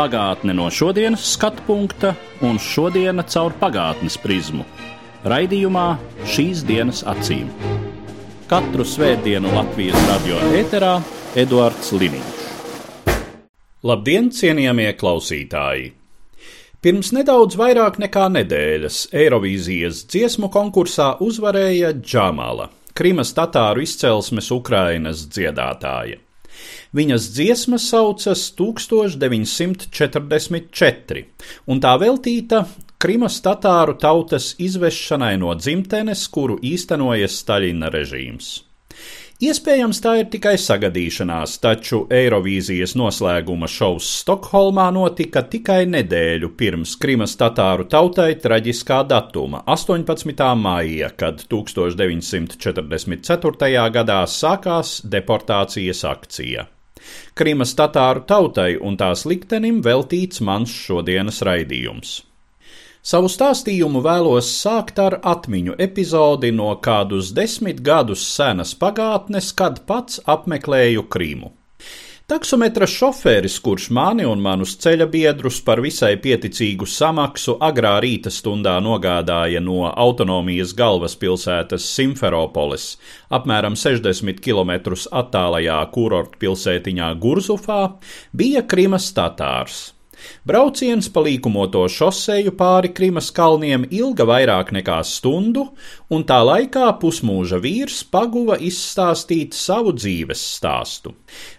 Pagātne no šodienas skatu punkta un šodienas caur pagātnes prizmu. Raidījumā šīs dienas acīm. Katru svētdienu Latvijas radio ēterā Eduards Liniņš. Labdien, cienījamie klausītāji! Pirms nedaudz vairāk nekā nedēļas Eirovīzijas dziesmu konkursā uzvarēja Džamala, Krimas tatāru izcelsmes Ukrainas dziedātāja. Viņas dziesma saucas 1944, un tā veltīta Krimas tatāru tautas izvešanai no dzimtenes, kuru īstenoja Staļina režīms. Iespējams, tā ir tikai sagadīšanās, taču Eirovīzijas noslēguma šovs Stokholmā notika tikai nedēļu pirms Krimas tatāru tautai traģiskā datuma - 18. maija, kad 1944. gadā sākās deportācijas akcija. Krimas tatāru tautai un tās liktenim veltīts mans šodienas raidījums. Savu stāstījumu vēlos sākt ar atmiņu epizodi no kādus desmit gadus senas pagātnes, kad pats apmeklēju Krīmu. Taksometra šoferis, kurš mani un manus ceļa biedrus par visai pieticīgu samaksu agrā rīta stundā nogādāja no autonomijas galvaspilsētas Simferopolis, apmēram 60 km attālajā kurortpilsētiņā Gurzufā, bija Krimas tatārs. Brauciens pa līkumoto šoseju pāri Krimas kalniem ilga vairāk nekā stundu, un tā laikā pusmūža vīrs paguva izstāstīt savu dzīves stāstu.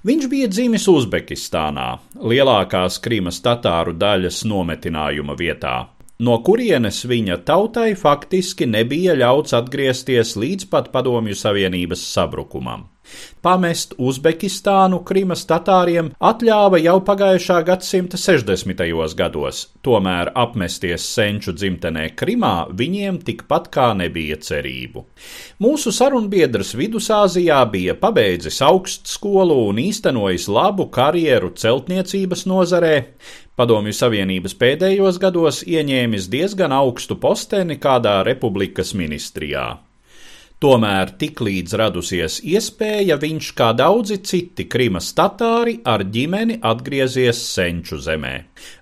Viņš bija dzimis Uzbekistānā, lielākās Krimas tatāru daļas nometinājuma vietā no kurienes viņa tautai faktiski nebija ļauts atgriezties līdz pat Padomju Savienības sabrukumam. Pamest Uzbekistānu Krimas tatāriem atļāva jau pagājušā gadsimta 60. gados, tomēr apmesties senču dzimtenē Krimā viņiem tikpat kā nebija cerību. Mūsu sarunbiedrs Vidusāzijā bija pabeidzis augstskolu un īstenojis labu karjeru celtniecības nozarē, Padomju Savienības pēdējos gados ieņēmis diezgan augstu posteni kādā republikas ministrijā. Tomēr tiklīdz radusies iespēja, viņš, kā daudzi citi Krimas tatāri, ar ģimeni atgriezies senču zemē.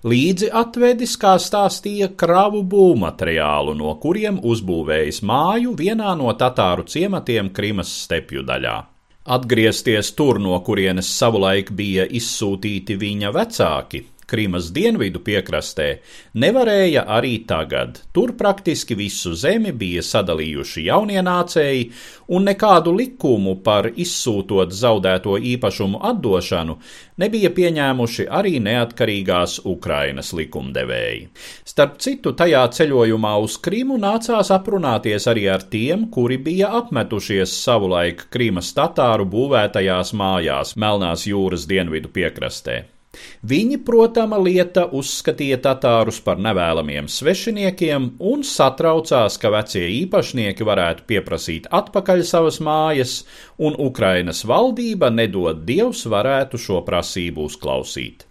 Līdzi atvedis, kā stāstīja, kravu būvmateriālu, no kuriem uzbūvējis māju vienā no tatāru ciematiem Krimas stepju daļā. Atgriezties tur, no kurienes savulaik bija izsūtīti viņa vecāki, Krimas dienvidu piekrastē, nevarēja arī tagad. Tur praktiski visu zemi bija sadalījuši jaunienācēji, un nekādu likumu par izsūtot zaudēto īpašumu atdošanu nebija pieņēmuši arī neatkarīgās Ukrainas likumdevēji. Starp citu, tajā ceļojumā uz Krimu nācās aprunāties arī ar tiem, kuri bija apmetušies savulaik Krimas tatāru būvētajās mājās Melnās jūras dienvidu piekrastē. Viņi, protama lieta, uzskatīja tatārus par nevēlamiem svešiniekiem un satraucās, ka vecie īpašnieki varētu pieprasīt atpakaļ savas mājas, un Ukrainas valdība, nedod dievs, varētu šo prasību uzklausīt.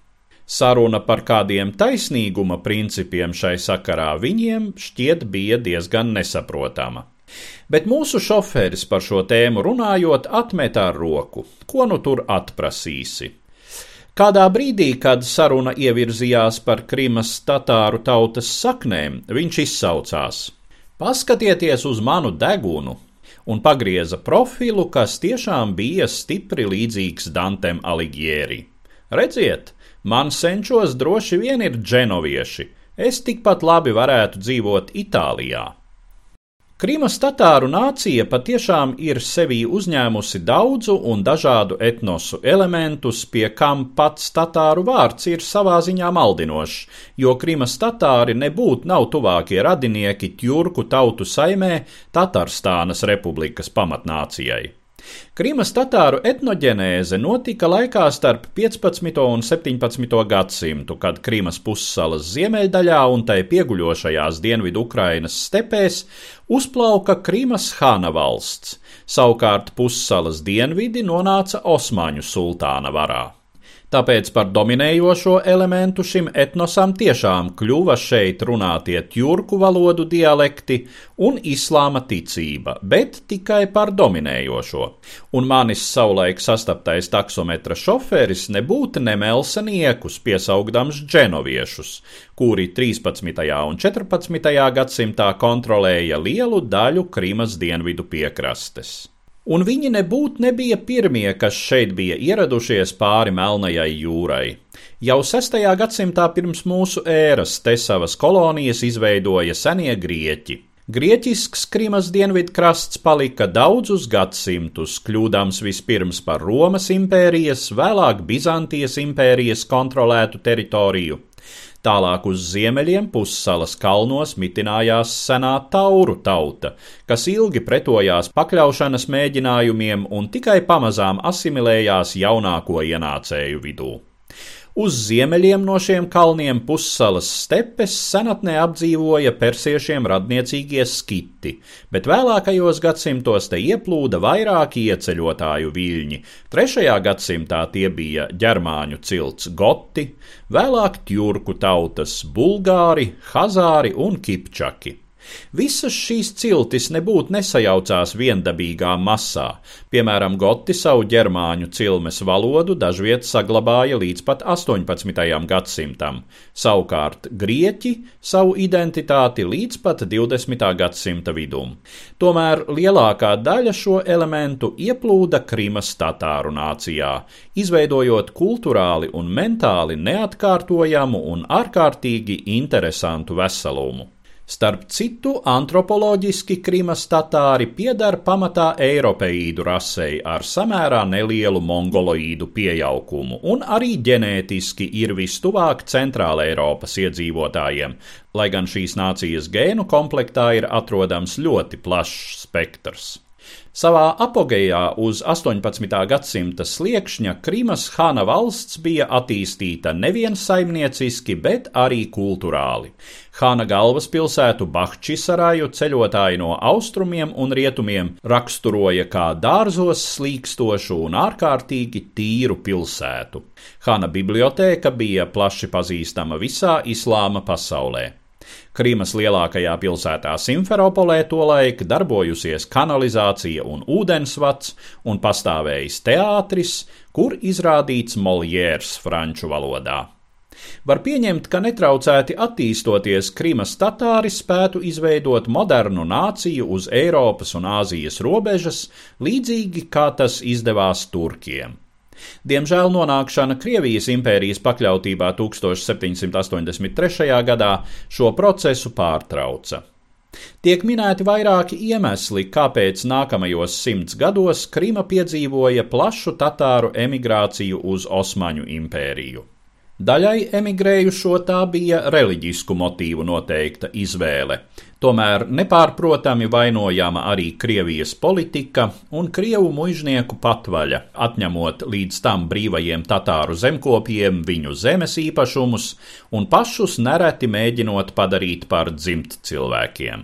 Saruna par kādiem taisnīguma principiem šai sakarā viņiem šķiet bija diezgan nesaprotama. Bet mūsu šoferis par šo tēmu runājot, atmet ar roku, ko nu tur atprasīsi. Kādā brīdī, kad saruna ievirzījās par Krimas tatāru tautas saknēm, viņš izsaucās: Paskatieties uz manu degunu! un pagrieza profilu, kas tiešām bija stipri līdzīgs Dantem Alighieri. Redziet, man senčos droši vien ir dženovieši, es tikpat labi varētu dzīvot Itālijā. Krimas tatāru nācija patiešām ir sevī uzņēmusi daudzu un dažādu etnosu elementus, pie kam pats tatāru vārds ir savā ziņā maldinošs, jo Krimas tatāri nebūtu nav tuvākie radinieki Tjurku tautu saimē Tatarstānas republikas pamatnācijai. Krimas tatāru etnoģenēze notika laikā starp 15. un 17. gadsimtu, kad Krimas pussalas ziemeļdaļā un tai pieguļošajās dienvidu Ukrainas stepēs uzplauka Krimas Hāna valsts, savukārt pussalas dienvidi nonāca Osmaņu sultāna varā. Tāpēc par dominējošo elementu šim etnosam tiešām kļuva šeit runātie tjurku valodu dialekti un islāma ticība, bet tikai par dominējošo. Un manis savulaik sastaptais taksometra šoferis nebūtu nemelsa niekus piesaugdams dženoviešus, kuri 13. un 14. gadsimtā kontrolēja lielu daļu Krimas dienvidu piekrastes un viņi nebūtu nebija pirmie, kas šeit bija ieradušies pāri Melnajai jūrai. Jau 6. gadsimtā pirms mūsu ēras te savas kolonijas izveidoja senie grieķi. Grieķisks Krimas dienvidkrasts palika daudzus gadsimtus, kļūdams vispirms par Romas impērijas, vēlāk Bizantijas impērijas kontrolētu teritoriju. Tālāk uz ziemeļiem pussalas kalnos mitinājās senā tauru tauta, kas ilgi pretojās pakļaušanas mēģinājumiem un tikai pamazām asimilējās jaunāko ienācēju vidū. Uz ziemeļiem no šiem kalniem pussalas stepes senatnē apdzīvoja persiešiem radniecīgie skiti, bet vēlākajos gadsimtos te ieplūda vairāki ieceļotāju viļņi. Trešajā gadsimtā tie bija ģermāņu cilts goti, vēlāk tjurku tautas bulgāri, hazāri un kipčaki. Visas šīs ciltis nebūtu nesajaucās viendabīgā masā. Piemēram, goti savu ģermāņu cilmes valodu dažviet saglabāja līdz pat 18. gadsimtam, savukārt grieķi savu identitāti līdz pat 20. gadsimta vidum. Tomēr lielākā daļa šo elementu ieplūda Krimas tatāru nācijā, izveidojot kultūrāli un mentāli neatkārtojamu un ārkārtīgi interesantu veselumu. Starp citu, antropoloģiski Krimas tatāri piedara pamatā eiropeīdu rasei ar samērā nelielu mongoloīdu pieaugumu un arī ģenētiski ir vistuvāk Centrāla Eiropas iedzīvotājiem, lai gan šīs nācijas gēnu komplektā ir atrodams ļoti plašs spektrs. Savā apogejā uz 18. gadsimta sliekšņa Krimas Hana valsts bija attīstīta nevien saimnieciski, bet arī kultūrāli. Hāna galvaspilsētu Bahčisarāju ceļotāji no austrumiem un rietumiem raksturoja kā dārzos slīkstošu un ārkārtīgi tīru pilsētu. Hāna bibliotēka bija plaši pazīstama visā islāma pasaulē. Krīmas lielākajā pilsētā Simferopolē tolaik darbojusies kanalizācija un ūdensvats un pastāvējis teātris, kur izrādīts Moljērs franču valodā. Var pieņemt, ka netraucēti attīstoties Krimas tatāri spētu izveidot modernu nāciju uz Eiropas un Āzijas robežas, līdzīgi kā tas izdevās Turkiem. Diemžēl nonākšana Krievijas impērijas pakļautībā 1783. gadā šo procesu pārtrauca. Tiek minēti vairāki iemesli, kāpēc nākamajos simts gados Krima piedzīvoja plašu tatāru emigrāciju uz Osmaņu impēriju. Daļai emigrējušo tā bija reliģisku motīvu noteikta izvēle. Tomēr nepārprotami vainojama arī Krievijas politika un Krievu mužnieku patvaļa, atņemot līdz tam brīvajiem tatāru zemkopiem viņu zemes īpašumus un pašus nereti mēģinot padarīt par dzimt cilvēkiem.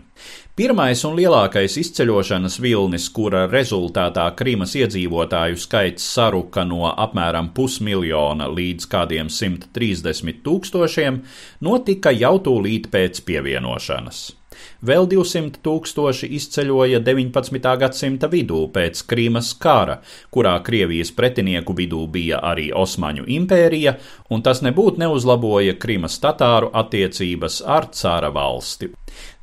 Pirmais un lielākais izceļošanas vilnis, kura rezultātā Krīmas iedzīvotāju skaits saruka no apmēram pusmiljona līdz kādiem 130 tūkstošiem, notika jau tūlīt pēc pievienošanas. Vēl 200 tūkstoši izceļoja 19. gadsimta vidū pēc Krīmas kara, kurā Krievijas pretinieku vidū bija arī Osmaņu impērija, un tas nebūtu neuzlaboja Krīmas tatāru attiecības ar cara valsti.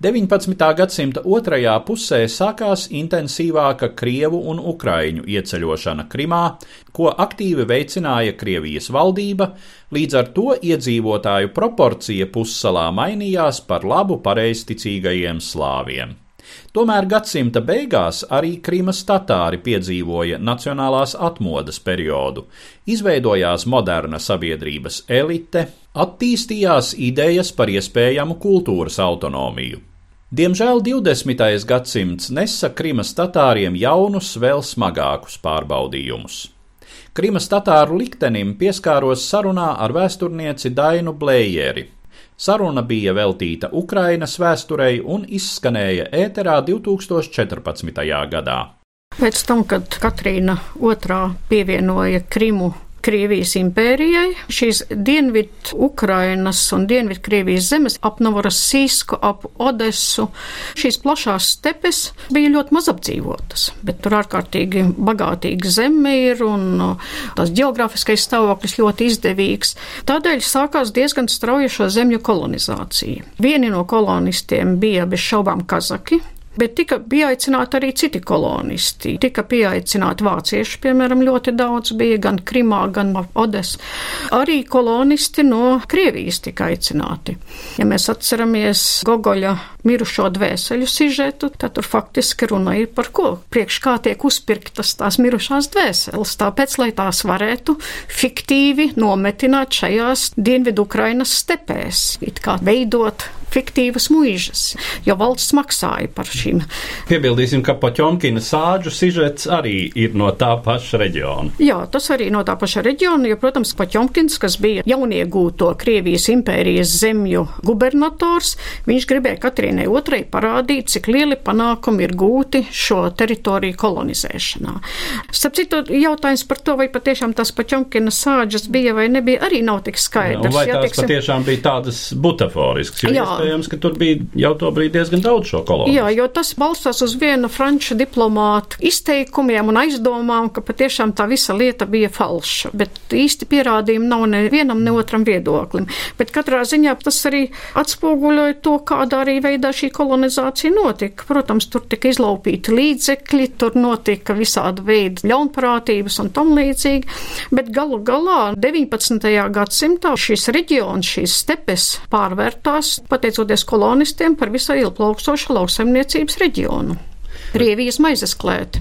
19. gadsimta otrajā pusē sākās intensīvāka krievu un ukraiņu ieceļošana Krimā, ko aktīvi veicināja Krievijas valdība, līdz ar to iedzīvotāju proporcija pussalā mainījās par labu pareizticīgajiem slāviem. Tomēr gadsimta beigās arī Krimas tatāri piedzīvoja nacionālās atmodas periodu, izveidojās moderna sabiedrības elite, attīstījās idejas par iespējamu kultūras autonomiju. Diemžēl 20. gadsimts nesa Krimas tatāriem jaunus, vēl smagākus pārbaudījumus. Krimas tatāru liktenim pieskāros sarunā ar vēsturnieci Dainu Blējeri. Saruna bija veltīta Ukrainas vēsturei un izskanēja ēterā 2014. gadā. Pēc tam, kad Katrīna II pievienoja Krimu Krievijas impērijai. Šīs dienvidu Ukrainas un dienvidu Krievijas zemes ap Novorosīsku, ap Odesu, šīs plašās stepes bija ļoti maz apdzīvotas, bet tur ārkārtīgi bagātīga zeme ir un tās geogrāfiskais stāvoklis ļoti izdevīgs. Tādēļ sākās diezgan strauja šo zemju kolonizācija. Vieni no kolonistiem bija bez šaubām kazaki, Bet tika pieaicināti arī citi kolonisti. Tika pieaicināti vācieši, piemēram, ļoti daudz bija gan Krimā, gan Odes. Arī kolonisti no Krievijas tika aicināti. Ja mēs atceramies Gogoļa mirušo dvēseļu sižetu, tad tur faktiski runa ir par ko? Priekš kā tiek uzpirktas tās mirušās dvēseles, tāpēc, lai tās varētu fiktīvi nometināt šajās Dienvidu Ukrainas stepēs, it kā veidot fiktīvas mūžas, jo valsts maksāja par šīm. Piebildīsim, ka Poķomkina sāģu sižets arī ir no tā paša reģiona. Jā, tas arī no tā paša reģiona, jo, protams, Poķomkins, kas bija jauniegūto Krievijas impērijas zemju gubernators, viņš gribēja Katrīnai otrai parādīt, cik lieli panākumi ir gūti šo teritoriju kolonizēšanā. Starp citu, jautājums par to, vai patiešām tās Poķomkina sāģas bija vai nebija, arī nav tik skaidrs. Jā, vai tās jā, teiksim, patiešām bija tādas butaforiskas? Jā, iespējams, ka tur bija jau to brīdi diezgan daudz šo koloniju. Jā, jo tas balstās uz vienu franču diplomātu izteikumiem un aizdomām, ka patiešām tā visa lieta bija falša, bet īsti pierādījumi nav ne vienam, ne otram viedoklim. Bet katrā ziņā tas arī atspoguļoja to, kādā arī veidā šī kolonizācija notika. Protams, tur tika izlaupīti līdzekļi, tur notika visāda veida ļaunprātības un tam līdzīgi, bet galu galā 19. gadsimtā šis reģions, šīs stepes pārvērtās pat pateicoties kolonistiem par visai ilgplaukstošu lauksaimniecības reģionu. Krievijas maizes klēti.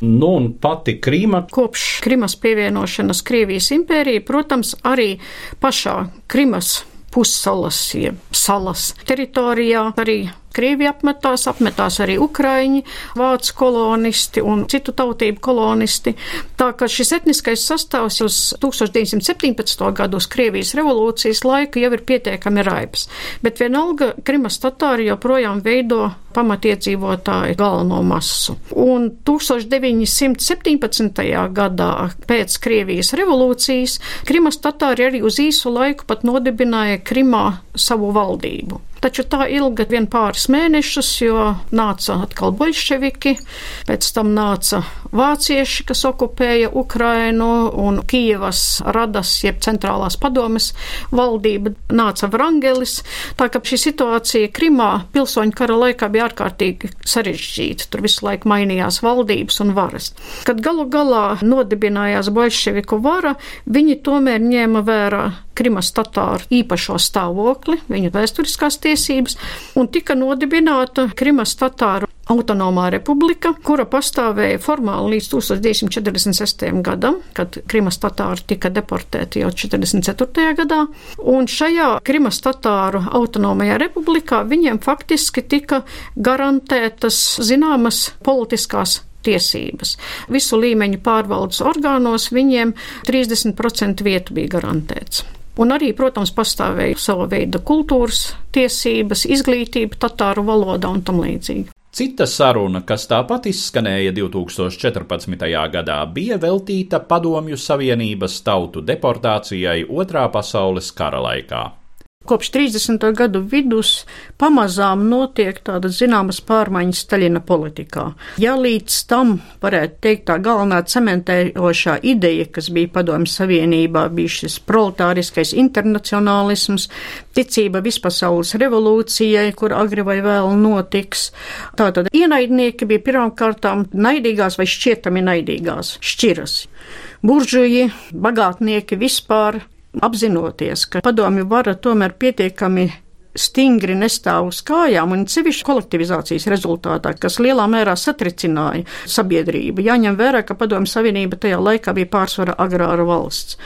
Nu, un pati Krīma. Kopš Krimas pievienošanas Krievijas impērija, protams, arī pašā Krimas pussalas, jeb salas teritorijā arī Krievi apmetās, apmetās arī Ukraiņi, vācu kolonisti un citu tautību kolonisti. Tā ka šis etniskais sastāvs uz 1917. gadu uz Krievijas revolūcijas laiku jau ir pietiekami raibs. Bet vienalga Krimas tatāri joprojām veido pamatiedzīvotāju galveno masu. Un 1917. gadā pēc Krievijas revolūcijas Krimas tatāri arī uz īsu laiku pat nodibināja Krimā savu valdību. Taču tā ilga vien pāris mēnešus, jo nāca atkal bolševiki, pēc tam nāca vācieši, kas okupēja Ukrainu un Kijevas radas, jeb centrālās padomes valdība, nāca Vrangelis. Tā ka šī situācija Krimā pilsoņu kara laikā bija ārkārtīgi sarežģīta. Tur visu laiku mainījās valdības un varas. Kad galu galā nodibinājās bolševiku vara, viņi tomēr ņēma vērā Krimas tatāru īpašo stāvokli, viņu vēsturiskās tiesības, un tika nodibināta Krimas tatāru autonomā republika, kura pastāvēja formāli līdz 1946. gadam, kad Krimas tatāri tika deportēti jau 44. gadā, un šajā Krimas tatāru autonomajā republikā viņiem faktiski tika garantētas zināmas politiskās tiesības. Visu līmeņu pārvaldes orgānos viņiem 30% vietu bija garantēts. Un arī, protams, pastāvēja sava veida kultūras tiesības, izglītība, tatāru valodā un tam līdzīgi. Cita saruna, kas tāpat izskanēja 2014. gadā, bija veltīta Padomju Savienības tautu deportācijai Otrā pasaules kara laikā. Kopš 30. gadu vidus pamazām notiek tādas zināmas pārmaiņas Staļina politikā. Ja līdz tam varētu teikt tā galvenā cementējošā ideja, kas bija padomju savienībā, bija šis proletāriskais internacionālisms, ticība vispasaules revolūcijai, kur agri vai vēl notiks. Tātad ienaidnieki bija pirmkārtām naidīgās vai šķietami naidīgās šķiras. Buržuji, bagātnieki vispār apzinoties, ka padomju vara tomēr pietiekami stingri nestāv uz kājām, un sevišķi kolektivizācijas rezultātā, kas lielā mērā satricināja sabiedrību. Jāņem vērā, ka Padomju Savienība tajā laikā bija pārsvara agrāra valsts,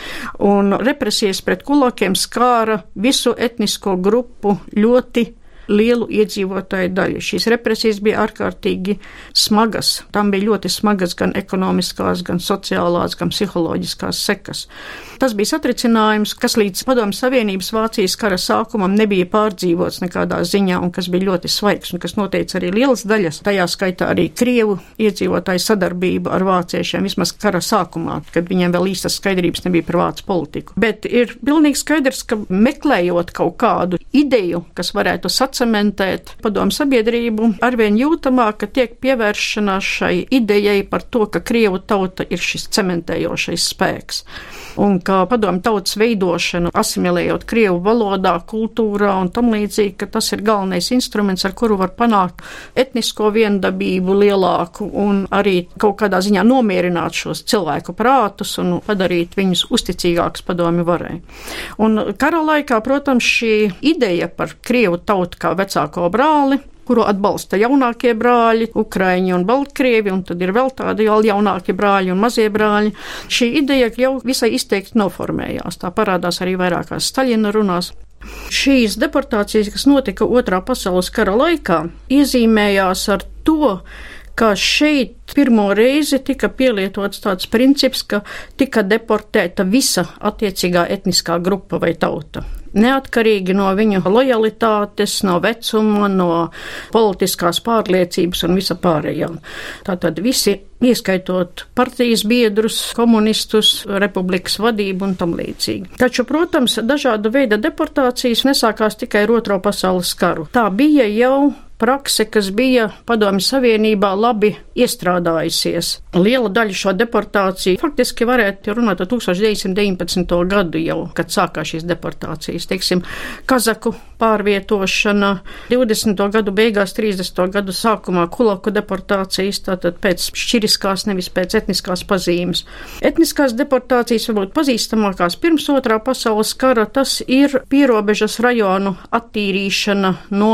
un represijas pret kulakiem skāra visu etnisko grupu ļoti lielu iedzīvotāju daļu. Šīs represijas bija ārkārtīgi smagas. Tam bija ļoti smagas gan ekonomiskās, gan sociālās, gan psiholoģiskās sekas. Tas bija satricinājums, kas līdz Padomju Savienības Vācijas kara sākumam nebija pārdzīvots nekādā ziņā un kas bija ļoti svaigs un kas noteica arī lielas daļas, tajā skaitā arī Krievu iedzīvotāju sadarbību ar vāciešiem vismaz kara sākumā, kad viņiem vēl īstas skaidrības nebija par vācu politiku. Bet ir pilnīgi skaidrs, ka meklējot kaut kādu ideju, kas varētu sacementēt padomu sabiedrību, arvien jūtamāk, ka tiek pievēršanās šai idejai par to, ka Krievu tauta ir šis cementējošais spēks un kā padomu tautas veidošanu, asimilējot Krievu valodā, kultūrā un tam līdzīgi, ka tas ir galvenais instruments, ar kuru var panākt etnisko viendabību lielāku un arī kaut kādā ziņā nomierināt šos cilvēku prātus un padarīt viņus uzticīgākus padomi varai. Un kara laikā, protams, šī ideja par Krievu tautu kā vecāko brāli kuru atbalsta jaunākie brāļi, Ukraiņi un Baltkrievi, un tad ir vēl tādi vēl jaunākie brāļi un mazie brāļi. Šī ideja jau visai izteikti noformējās. Tā parādās arī vairākās Staļina runās. Šīs deportācijas, kas notika Otrā pasaules kara laikā, iezīmējās ar to, ka šeit pirmo reizi tika pielietots tāds princips, ka tika deportēta visa attiecīgā etniskā grupa vai tauta. Neatkarīgi no viņu lojalitātes, no vecuma, no politiskās pārliecības un visa pārējā. Tātad visi, ieskaitot partijas biedrus, komunistus, republikas vadību un tam līdzīgi. Taču, protams, dažāda veida deportācijas nesākās tikai ar Otro pasaules karu. Tā bija jau prakse, kas bija Padomju Savienībā labi iestrādājusies. Liela daļa šo deportāciju faktiski varētu runāt par 1919. gadu jau, kad sākās šīs deportācijas. Teiksim, Kazaku pārvietošana 20. gadu beigās, 30. gadu sākumā kulaku deportācijas, tātad pēc šķiriskās, nevis pēc etniskās pazīmes. Etniskās deportācijas varbūt pazīstamākās pirms otrā pasaules kara, tas ir pierobežas rajonu attīrīšana no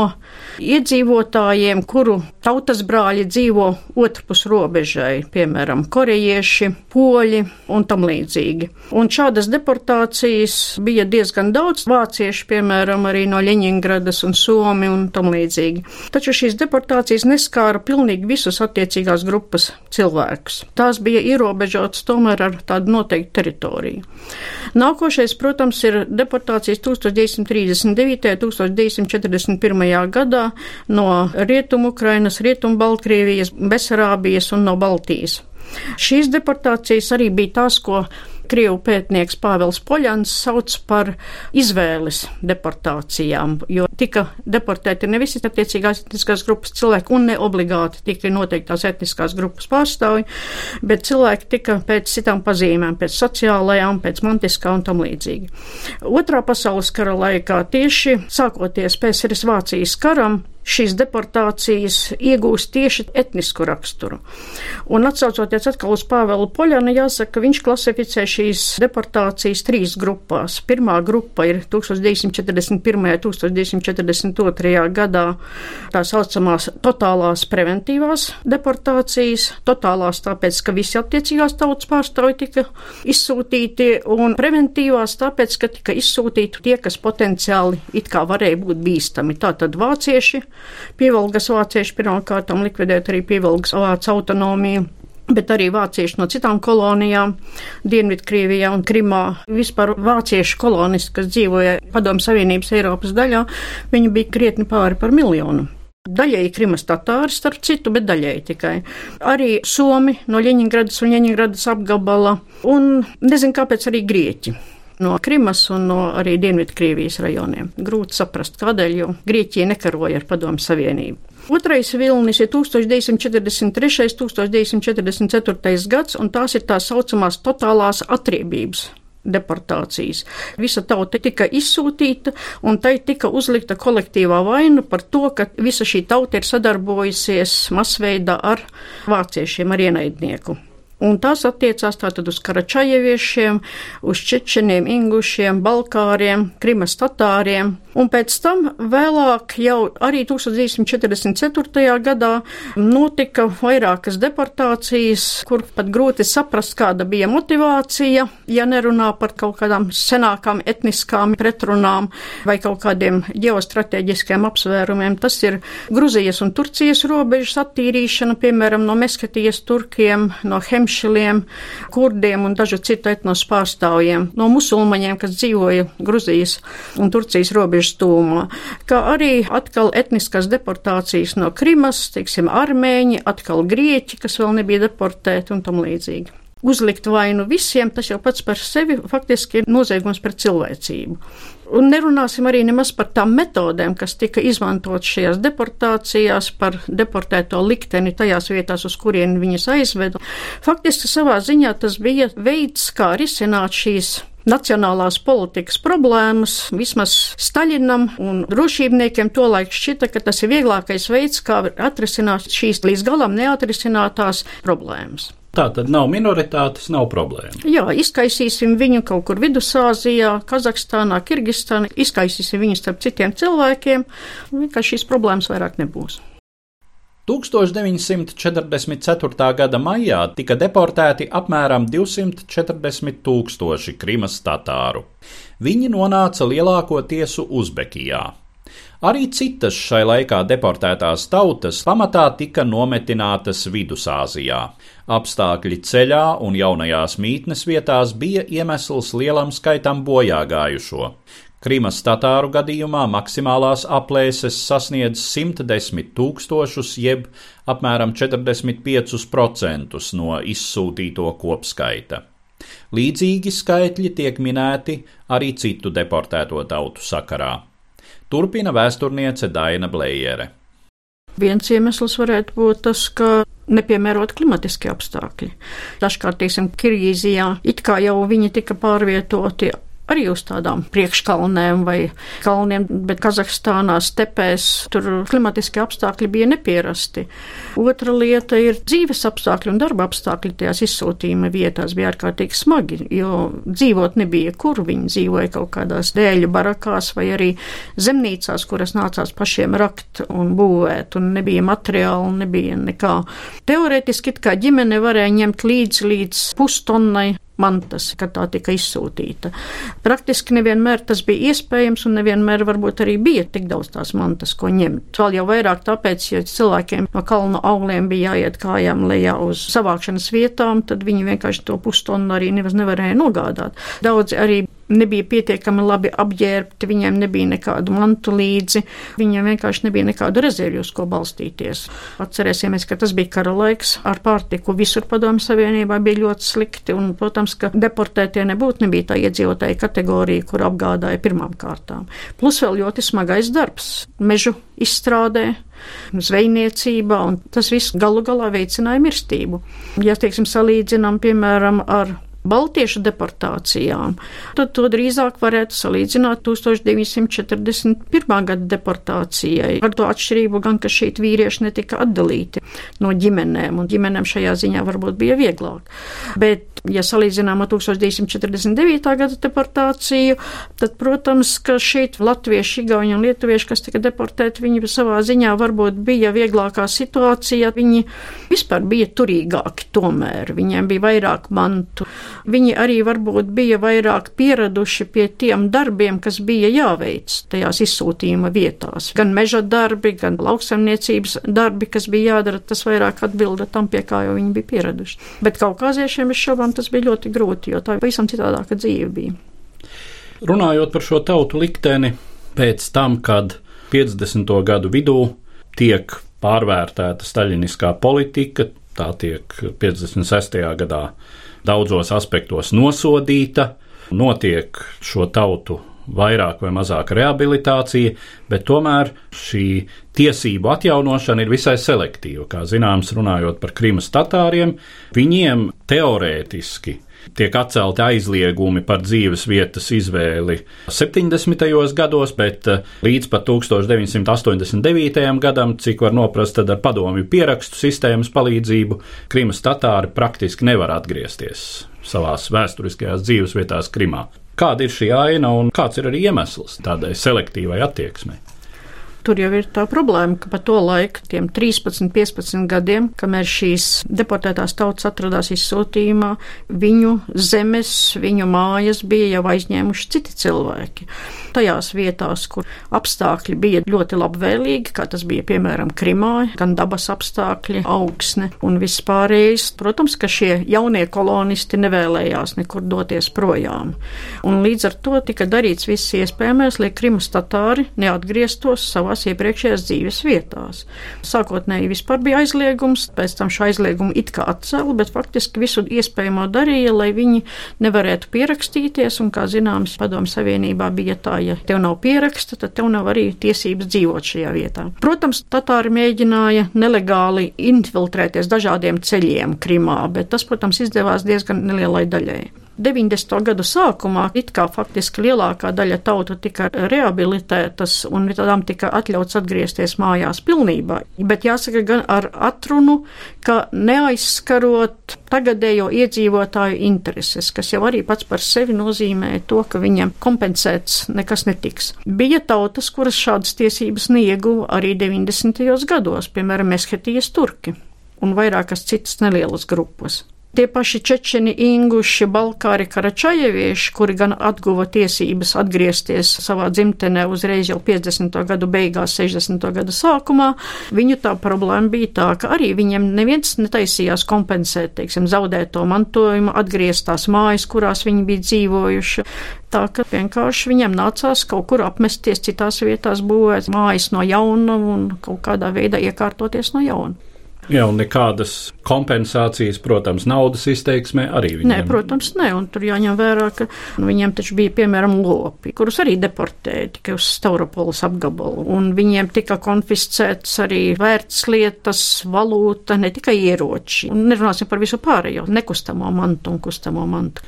iedzīvotājiem, kuru tautas brāļi dzīvo otrpus robežai, piemēram, korejieši, poļi un tam līdzīgi. Un šādas deportācijas bija diezgan daudz, vācieši, piemēram, arī no Ļeņingradas un Somi un tam līdzīgi. Taču šīs deportācijas neskāra pilnīgi visus attiecīgās grupas cilvēkus. Tās bija ierobežotas tomēr ar tādu noteiktu teritoriju. Nākošais, protams, ir deportācijas 1939. un 1941. gadā no Rietumu Ukrainas, Rietumu Baltkrievijas, Besarābijas un no Baltijas. Šīs deportācijas arī bija tās, ko Krievu pētnieks Pāvils Poļans sauc par izvēles deportācijām, jo tika deportēti ne visi attiecīgās etniskās grupas cilvēki un ne obligāti tika noteiktās etniskās grupas pārstāvji, bet cilvēki tika pēc citām pazīmēm, pēc sociālajām, pēc mantiskā un tam līdzīgi. Otrā pasaules kara laikā tieši sākoties PSRS Vācijas karam, šīs deportācijas iegūst tieši etnisku raksturu. Un atsaucoties atkal uz Pāvelu Poļanu, jāsaka, ka viņš klasificē šīs deportācijas trīs grupās. Pirmā grupa ir 1941. un 1942. gadā tā saucamās totālās preventīvās deportācijas. Totālās tāpēc, ka visi attiecīgās tautas pārstāvji tika izsūtīti, un preventīvās tāpēc, ka tika izsūtīti tie, kas potenciāli it kā varēja būt bīstami. Tātad vācieši, Pievilgas vācieši pirmkārtām likvidēt arī pievilgas vācu autonomiju bet arī vācieši no citām kolonijām, Dienvidkrievijā un Krimā. Vispār vāciešu kolonisti, kas dzīvoja Padomu Savienības Eiropas daļā, viņi bija krietni pāri par miljonu. Daļēji Krimas tatāri, starp citu, bet daļēji tikai. Arī Somi no Ļeņingradas un Ļeņingradas apgabala, un nezinu, kāpēc arī Grieķi no Krimas un no arī Dienvidkrievijas rajoniem. Grūti saprast, kādēļ, jo Grieķija nekaroja ar Padomu Savienību. Otrais vilnis ir 1943. un 1944. gads, un tās ir tā saucamās totālās atriebības deportācijas. Visa tauta tika izsūtīta, un tai tika uzlikta kolektīvā vaina par to, ka visa šī tauta ir sadarbojusies masveidā ar vāciešiem, ar ienaidnieku. Un tās attiecās tātad uz karačajeviešiem, uz čečeniem, ingušiem, balkāriem, krimas tatāriem. Un pēc tam vēlāk, jau arī 1944. gadā, notika vairākas deportācijas, kur pat grūti saprast, kāda bija motivācija, ja nerunā par kaut kādām senākām etniskām pretrunām vai kaut kādiem ģeostrateģiskiem apsvērumiem. Tas ir Gruzijas un Turcijas robežas attīrīšana, piemēram, no Meskatijas turkiem, no Hemšiliem, kurdiem un dažu citu etnos pārstāvjiem, no musulmaņiem, kas dzīvoja Gruzijas un Turcijas robežas tūmā, kā arī atkal etniskas deportācijas no Krimas, teiksim, armēņi, atkal grieķi, kas vēl nebija deportēti un tam līdzīgi. Uzlikt vainu visiem, tas jau pats par sevi faktiski ir noziegums pret cilvēcību. Un nerunāsim arī nemaz par tām metodēm, kas tika izmantotas šajās deportācijās, par deportēto likteni tajās vietās, uz kurien viņas aizveda. Faktiski savā ziņā tas bija veids, kā risināt šīs nacionālās politikas problēmas. Vismaz Staļinam un drošībniekiem tolaik šķita, ka tas ir vieglākais veids, kā atrisināt šīs līdz galam neatrisinātās problēmas. Tā tad nav minoritātes, nav problēma. Jā, izkaisīsim viņu kaut kur Vidusāzijā, Kazahstānā, Kirgistānā, izkaisīsim viņu starp citiem cilvēkiem, vienkārši šīs problēmas vairāk nebūs. 1944. gada maijā tika deportēti apmēram 240 tūkstoši krimas tatāru. Viņi nonāca lielākoties Uzbekijā. Arī citas šai laikā deportētās tautas pamatā tika nometinātas Vidusāzijā. Apstākļi ceļā un jaunajās mītnes vietās bija iemesls lielam skaitam bojāgājušo. Krimas tatāru gadījumā maksimālās aplēses sasniedz 110 tūkstošus, jeb apmēram 45% no izsūtīto kopskaita. Līdzīgi skaitļi tiek minēti arī citu deportēto tautu sakarā. Turpina vēsturniece Daina Blējere. Viens iemesls varētu būt tas, ka nepiemērot klimatiskie apstākļi. Dažkārt, teiksim, Kirgīzijā it kā jau viņi tika pārvietoti arī uz tādām priekškalnēm vai kalniem, bet Kazahstānā stepēs tur klimatiskie apstākļi bija nepierasti. Otra lieta ir dzīves apstākļi un darba apstākļi tajās izsūtījuma vietās bija ārkārtīgi smagi, jo dzīvot nebija kur viņi dzīvoja kaut kādās dēļu barakās vai arī zemnīcās, kuras nācās pašiem rakt un būvēt, un nebija materiāli, nebija nekā. Teorētiski it kā ģimene varēja ņemt līdzi līdz pustonnai mantas, kad tā tika izsūtīta. Praktiski nevienmēr tas bija iespējams, un nevienmēr varbūt arī bija tik daudz tās mantas, ko ņemt. Vēl jau vairāk tāpēc, ja cilvēkiem no kalnu augliem bija jāiet kājām lejā uz savākšanas vietām, tad viņi vienkārši to pustonu arī nevaz nevarēja nogādāt. Daudzi arī nebija pietiekami labi apģērbti, viņiem nebija nekādu mantu līdzi, viņiem vienkārši nebija nekādu rezervju, uz ko balstīties. Atcerēsimies, ka tas bija kara laiks, ar pārtiku visur padomju savienībā bija ļoti slikti, un, protams, ka deportētie nebūtu nebija tā iedzīvotāja kategorija, kur apgādāja pirmām kārtām. Plus vēl ļoti smagais darbs mežu izstrādē, zvejniecībā, un tas viss galu galā veicināja mirstību. Ja, teiksim, salīdzinām, piemēram, ar baltiešu deportācijām, tad to drīzāk varētu salīdzināt 1941. gada deportācijai. Ar to atšķirību gan, ka šeit vīrieši netika atdalīti no ģimenēm, un ģimenēm šajā ziņā varbūt bija vieglāk. Bet, ja salīdzinām ar 1949. gada deportāciju, tad, protams, ka šeit latvieši, igauņi un lietuvieši, kas tika deportēti, viņi savā ziņā varbūt bija vieglākā situācijā, viņi vispār bija turīgāki tomēr, viņiem bija vairāk mantu. Viņi arī varbūt bija vairāk pieraduši pie tiem darbiem, kas bija jāveic tajās izsūtījuma vietās. Gan meža darbi, gan lauksaimniecības darbi, kas bija jādara, tas vairāk atbilda tam, pie kā jau viņi bija pieraduši. Bet kaukāziešiem es šaubām tas bija ļoti grūti, jo tā pavisam citādāka dzīve bija. Runājot par šo tautu likteni, pēc tam, kad 50. gadu vidū tiek pārvērtēta staļiniskā politika, tā tiek 56. gadā daudzos aspektos nosodīta, notiek šo tautu vairāk vai mazāk rehabilitācija, bet tomēr šī tiesību atjaunošana ir visai selektīva. Kā zināms, runājot par Krimas tatāriem, viņiem teorētiski tiek atcelti aizliegumi par dzīves vietas izvēli 70. gados, bet eh, līdz pat 1989. gadam, cik var noprast, tad ar padomju pierakstu sistēmas palīdzību Krimas tatāri praktiski nevar atgriezties savās vēsturiskajās dzīves vietās Krimā. Kāda ir šī aina un kāds ir arī iemesls tādai selektīvai attieksmei? Tur jau ir tā problēma, ka pa to laiku, tiem 13, 15 gadiem, kamēr šīs deportētās tautas atradās izsūtījumā, viņu zemes, viņu mājas bija jau aizņēmuši citi cilvēki. Tajās vietās, kur apstākļi bija ļoti labvēlīgi, kā tas bija piemēram Krimā, gan dabas apstākļi, augsne un viss pārējais, protams, ka šie jaunie kolonisti nevēlējās nekur doties projām. Un līdz ar to tika darīts viss iespējamais, lai Krimas tatāri neatgrieztos savā savās iepriekšējās dzīves vietās. Sākotnēji vispār bija aizliegums, pēc tam šo aizliegumu it kā atcēla, bet faktiski visu iespējamo darīja, lai viņi nevarētu pierakstīties, un, kā zināms, padomu savienībā bija tā, ja tev nav pieraksta, tad tev nav arī tiesības dzīvot šajā vietā. Protams, Tatāri mēģināja nelegāli infiltrēties dažādiem ceļiem Krimā, bet tas, protams, izdevās diezgan nelielai daļai. 90. gadu sākumā it kā faktiski lielākā daļa tautu tika rehabilitētas un tām tika atļauts atgriezties mājās pilnībā. Bet jāsaka gan ar atrunu, ka neaizskarot tagadējo iedzīvotāju intereses, kas jau arī pats par sevi nozīmē to, ka viņam kompensēts nekas netiks. Bija tautas, kuras šādas tiesības neieguva arī 90. gados, piemēram, Meshetijas turki un vairākas citas nelielas grupas. Tie paši čečeni, inguši, balkāri, karačajevieši, kuri gan atguva tiesības atgriezties savā dzimtenē uzreiz jau 50. gadu beigās, 60. gada sākumā, viņu tā problēma bija tā, ka arī viņiem neviens netaisījās kompensēt, teiksim, zaudēto mantojumu, atgriezt tās mājas, kurās viņi bija dzīvojuši. Tā ka vienkārši viņiem nācās kaut kur apmesties citās vietās, būvēt mājas no jauna un kaut kādā veidā iekārtoties no jauna. Jā, un nekādas kompensācijas, protams, naudas izteiksmē arī viņiem. Nē, protams, nē, un tur jāņem vērā, ka viņiem taču bija, piemēram, lopi, kurus arī deportēja tikai uz Stavropolis apgabalu, un viņiem tika konfiscēts arī vērtslietas, valūta, ne tikai ieroči, un nerunāsim par visu pārējo, nekustamo mantu un kustamo mantu.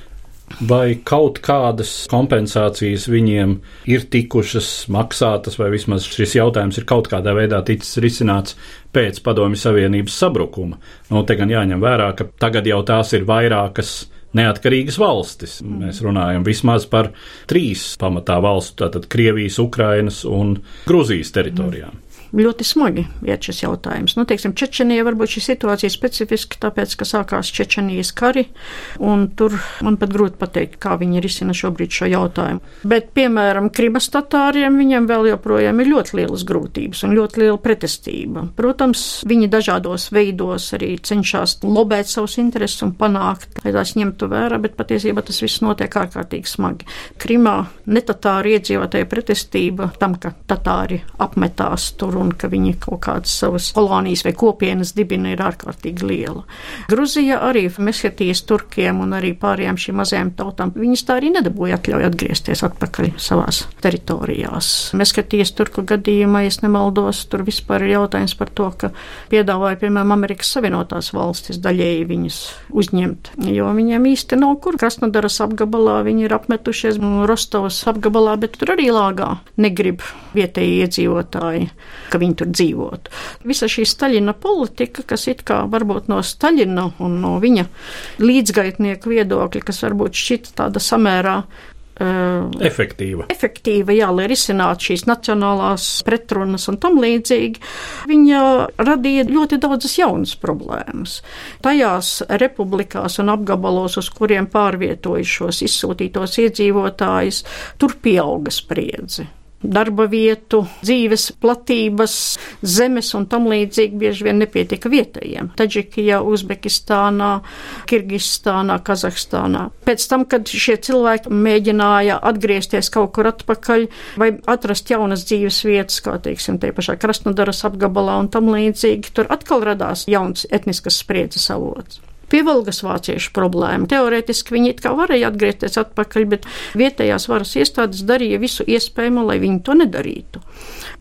Vai kaut kādas kompensācijas viņiem ir tikušas maksātas, vai vismaz šis jautājums ir kaut kādā veidā ticis risināts pēc Padomju Savienības sabrukuma? Nu, te gan jāņem vērā, ka tagad jau tās ir vairākas neatkarīgas valstis. Mēs runājam vismaz par trīs pamatā valstu, tātad Krievijas, Ukrainas un Gruzijas teritorijām. Mm ļoti smagi iet šis jautājums. Nu, teiksim, Čečenija varbūt šī situācija specifiski, tāpēc, ka sākās Čečenijas kari, un tur man pat grūti pateikt, kā viņi risina šobrīd šo jautājumu. Bet, piemēram, Krimas tatāriem viņiem vēl joprojām ir ļoti lielas grūtības un ļoti liela pretestība. Protams, viņi dažādos veidos arī cenšas lobēt savus intereses un panākt, lai tās ņemtu vērā, bet patiesībā tas viss notiek ārkārtīgi smagi. Krimā netatāri iedzīvotāja pretestība tam, ka tatāri apmetās tur un ka viņi kaut kādas savas kolonijas vai kopienas dibina ir ārkārtīgi liela. Gruzija arī Meskatijas turkiem un arī pārējām šīm mazajām tautām, viņas tā arī nedabūja atļauju atgriezties atpakaļ savās teritorijās. Meskatijas turku gadījumā, ja nemaldos, tur vispār ir jautājums par to, ka piedāvāja, piemēram, Amerikas Savienotās valstis daļēji viņus uzņemt, jo viņiem īsti nav kur. Krasnodaras apgabalā viņi ir apmetušies, Rostovas apgabalā, bet tur arī lāgā negrib vietēji iedzīvotāji ka viņi tur dzīvotu. Visa šī Staļina politika, kas it kā varbūt no Staļina un no viņa līdzgaitnieku viedokļa, kas varbūt šķita tāda samērā Uh, efektīva. Efektīva, jā, lai risinātu šīs nacionālās pretrunas un tam līdzīgi. Viņa radīja ļoti daudzas jaunas problēmas. Tajās republikās un apgabalos, uz kuriem pārvietoja šos izsūtītos iedzīvotājus, tur pieauga spriedzi darba vietu, dzīves platības, zemes un tam līdzīgi bieži vien nepietika vietējiem. Taģikijā, Uzbekistānā, Kirgistānā, Kazahstānā. Pēc tam, kad šie cilvēki mēģināja atgriezties kaut kur atpakaļ vai atrast jaunas dzīves vietas, kā teiksim, te pašā Krasnodaras apgabalā un tam līdzīgi, tur atkal radās jauns etniskas spriedzes avots. Pievalgas vāciešu problēma. Teorētiski viņi it kā varēja atgriezties atpakaļ, bet vietējās varas iestādes darīja visu iespējamo, lai viņi to nedarītu.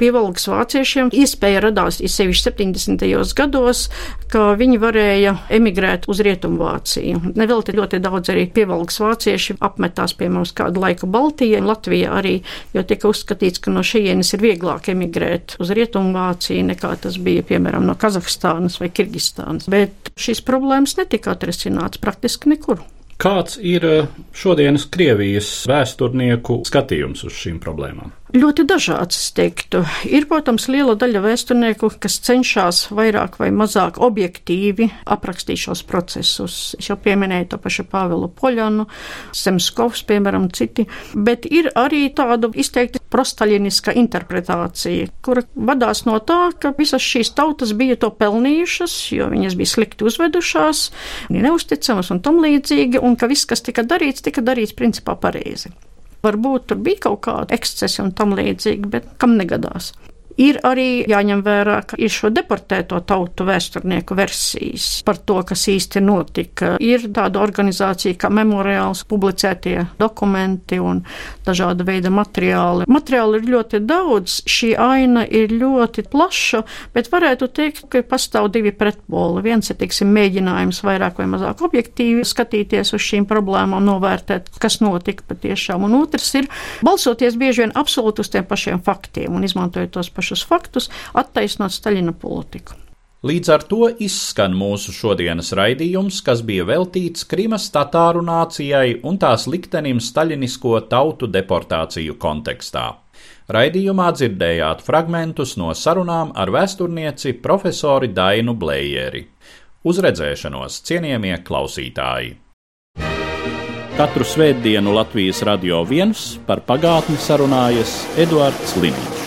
Pievalgas vāciešiem iespēja radās sevišķi 70. gados, ka viņi varēja emigrēt uz Rietumvāciju. Nevelti ļoti daudz arī pievalgas vācieši apmetās pie mums kādu laiku Baltijā, Latvijā arī, jo tika uzskatīts, ka no šejienes ir vieglāk emigrēt uz Rietumvāciju nekā tas bija, piemēram, no Kazahstānas vai Kirgistānas. Bet šīs problēmas netika atrisināts praktiski nekur. Kāds ir šodienas Krievijas vēsturnieku skatījums uz šīm problēmām? Ļoti dažāds, es teiktu. Ir, protams, liela daļa vēsturnieku, kas cenšas vairāk vai mazāk objektīvi aprakstīt šos procesus. Es jau pieminēju to pašu Pāvilu Poļanu, Semskovs, piemēram, citi, bet ir arī tāda izteikti prostaļiniska interpretācija, kura vadās no tā, ka visas šīs tautas bija to pelnījušas, jo viņas bija slikti uzvedušās, neusticamas un tam līdzīgi, un ka viss, kas tika darīts, tika darīts principā pareizi. Varbūt tur bija kaut kāda ekscesa un tam līdzīga, bet kam negadās. Ir arī jāņem vērā, ka ir šo deportēto tautu vēsturnieku versijas par to, kas īsti notika. Ir tāda organizācija kā memoriāls, publicētie dokumenti un dažāda veida materiāli. Materiāli ir ļoti daudz, šī aina ir ļoti plaša, bet varētu teikt, ka pastāv divi pretpoli. Viens ir, teiksim, mēģinājums vairāk vai mazāk objektīvi skatīties uz šīm problēmām, novērtēt, kas notika patiešām, un otrs ir balsoties bieži vien absolūti uz tiem pašiem faktiem un izmantojot tos pašus pašus faktus, attaisnot Staļina politiku. Līdz ar to izskan mūsu šodienas raidījums, kas bija veltīts Krimas tatāru nācijai un tās liktenim staļinisko tautu deportāciju kontekstā. Raidījumā dzirdējāt fragmentus no sarunām ar vēsturnieci profesori Dainu Blējeri. Uz redzēšanos, cienījamie klausītāji! Katru svētdienu Latvijas radio viens par pagātni sarunājas Eduards Liniņš.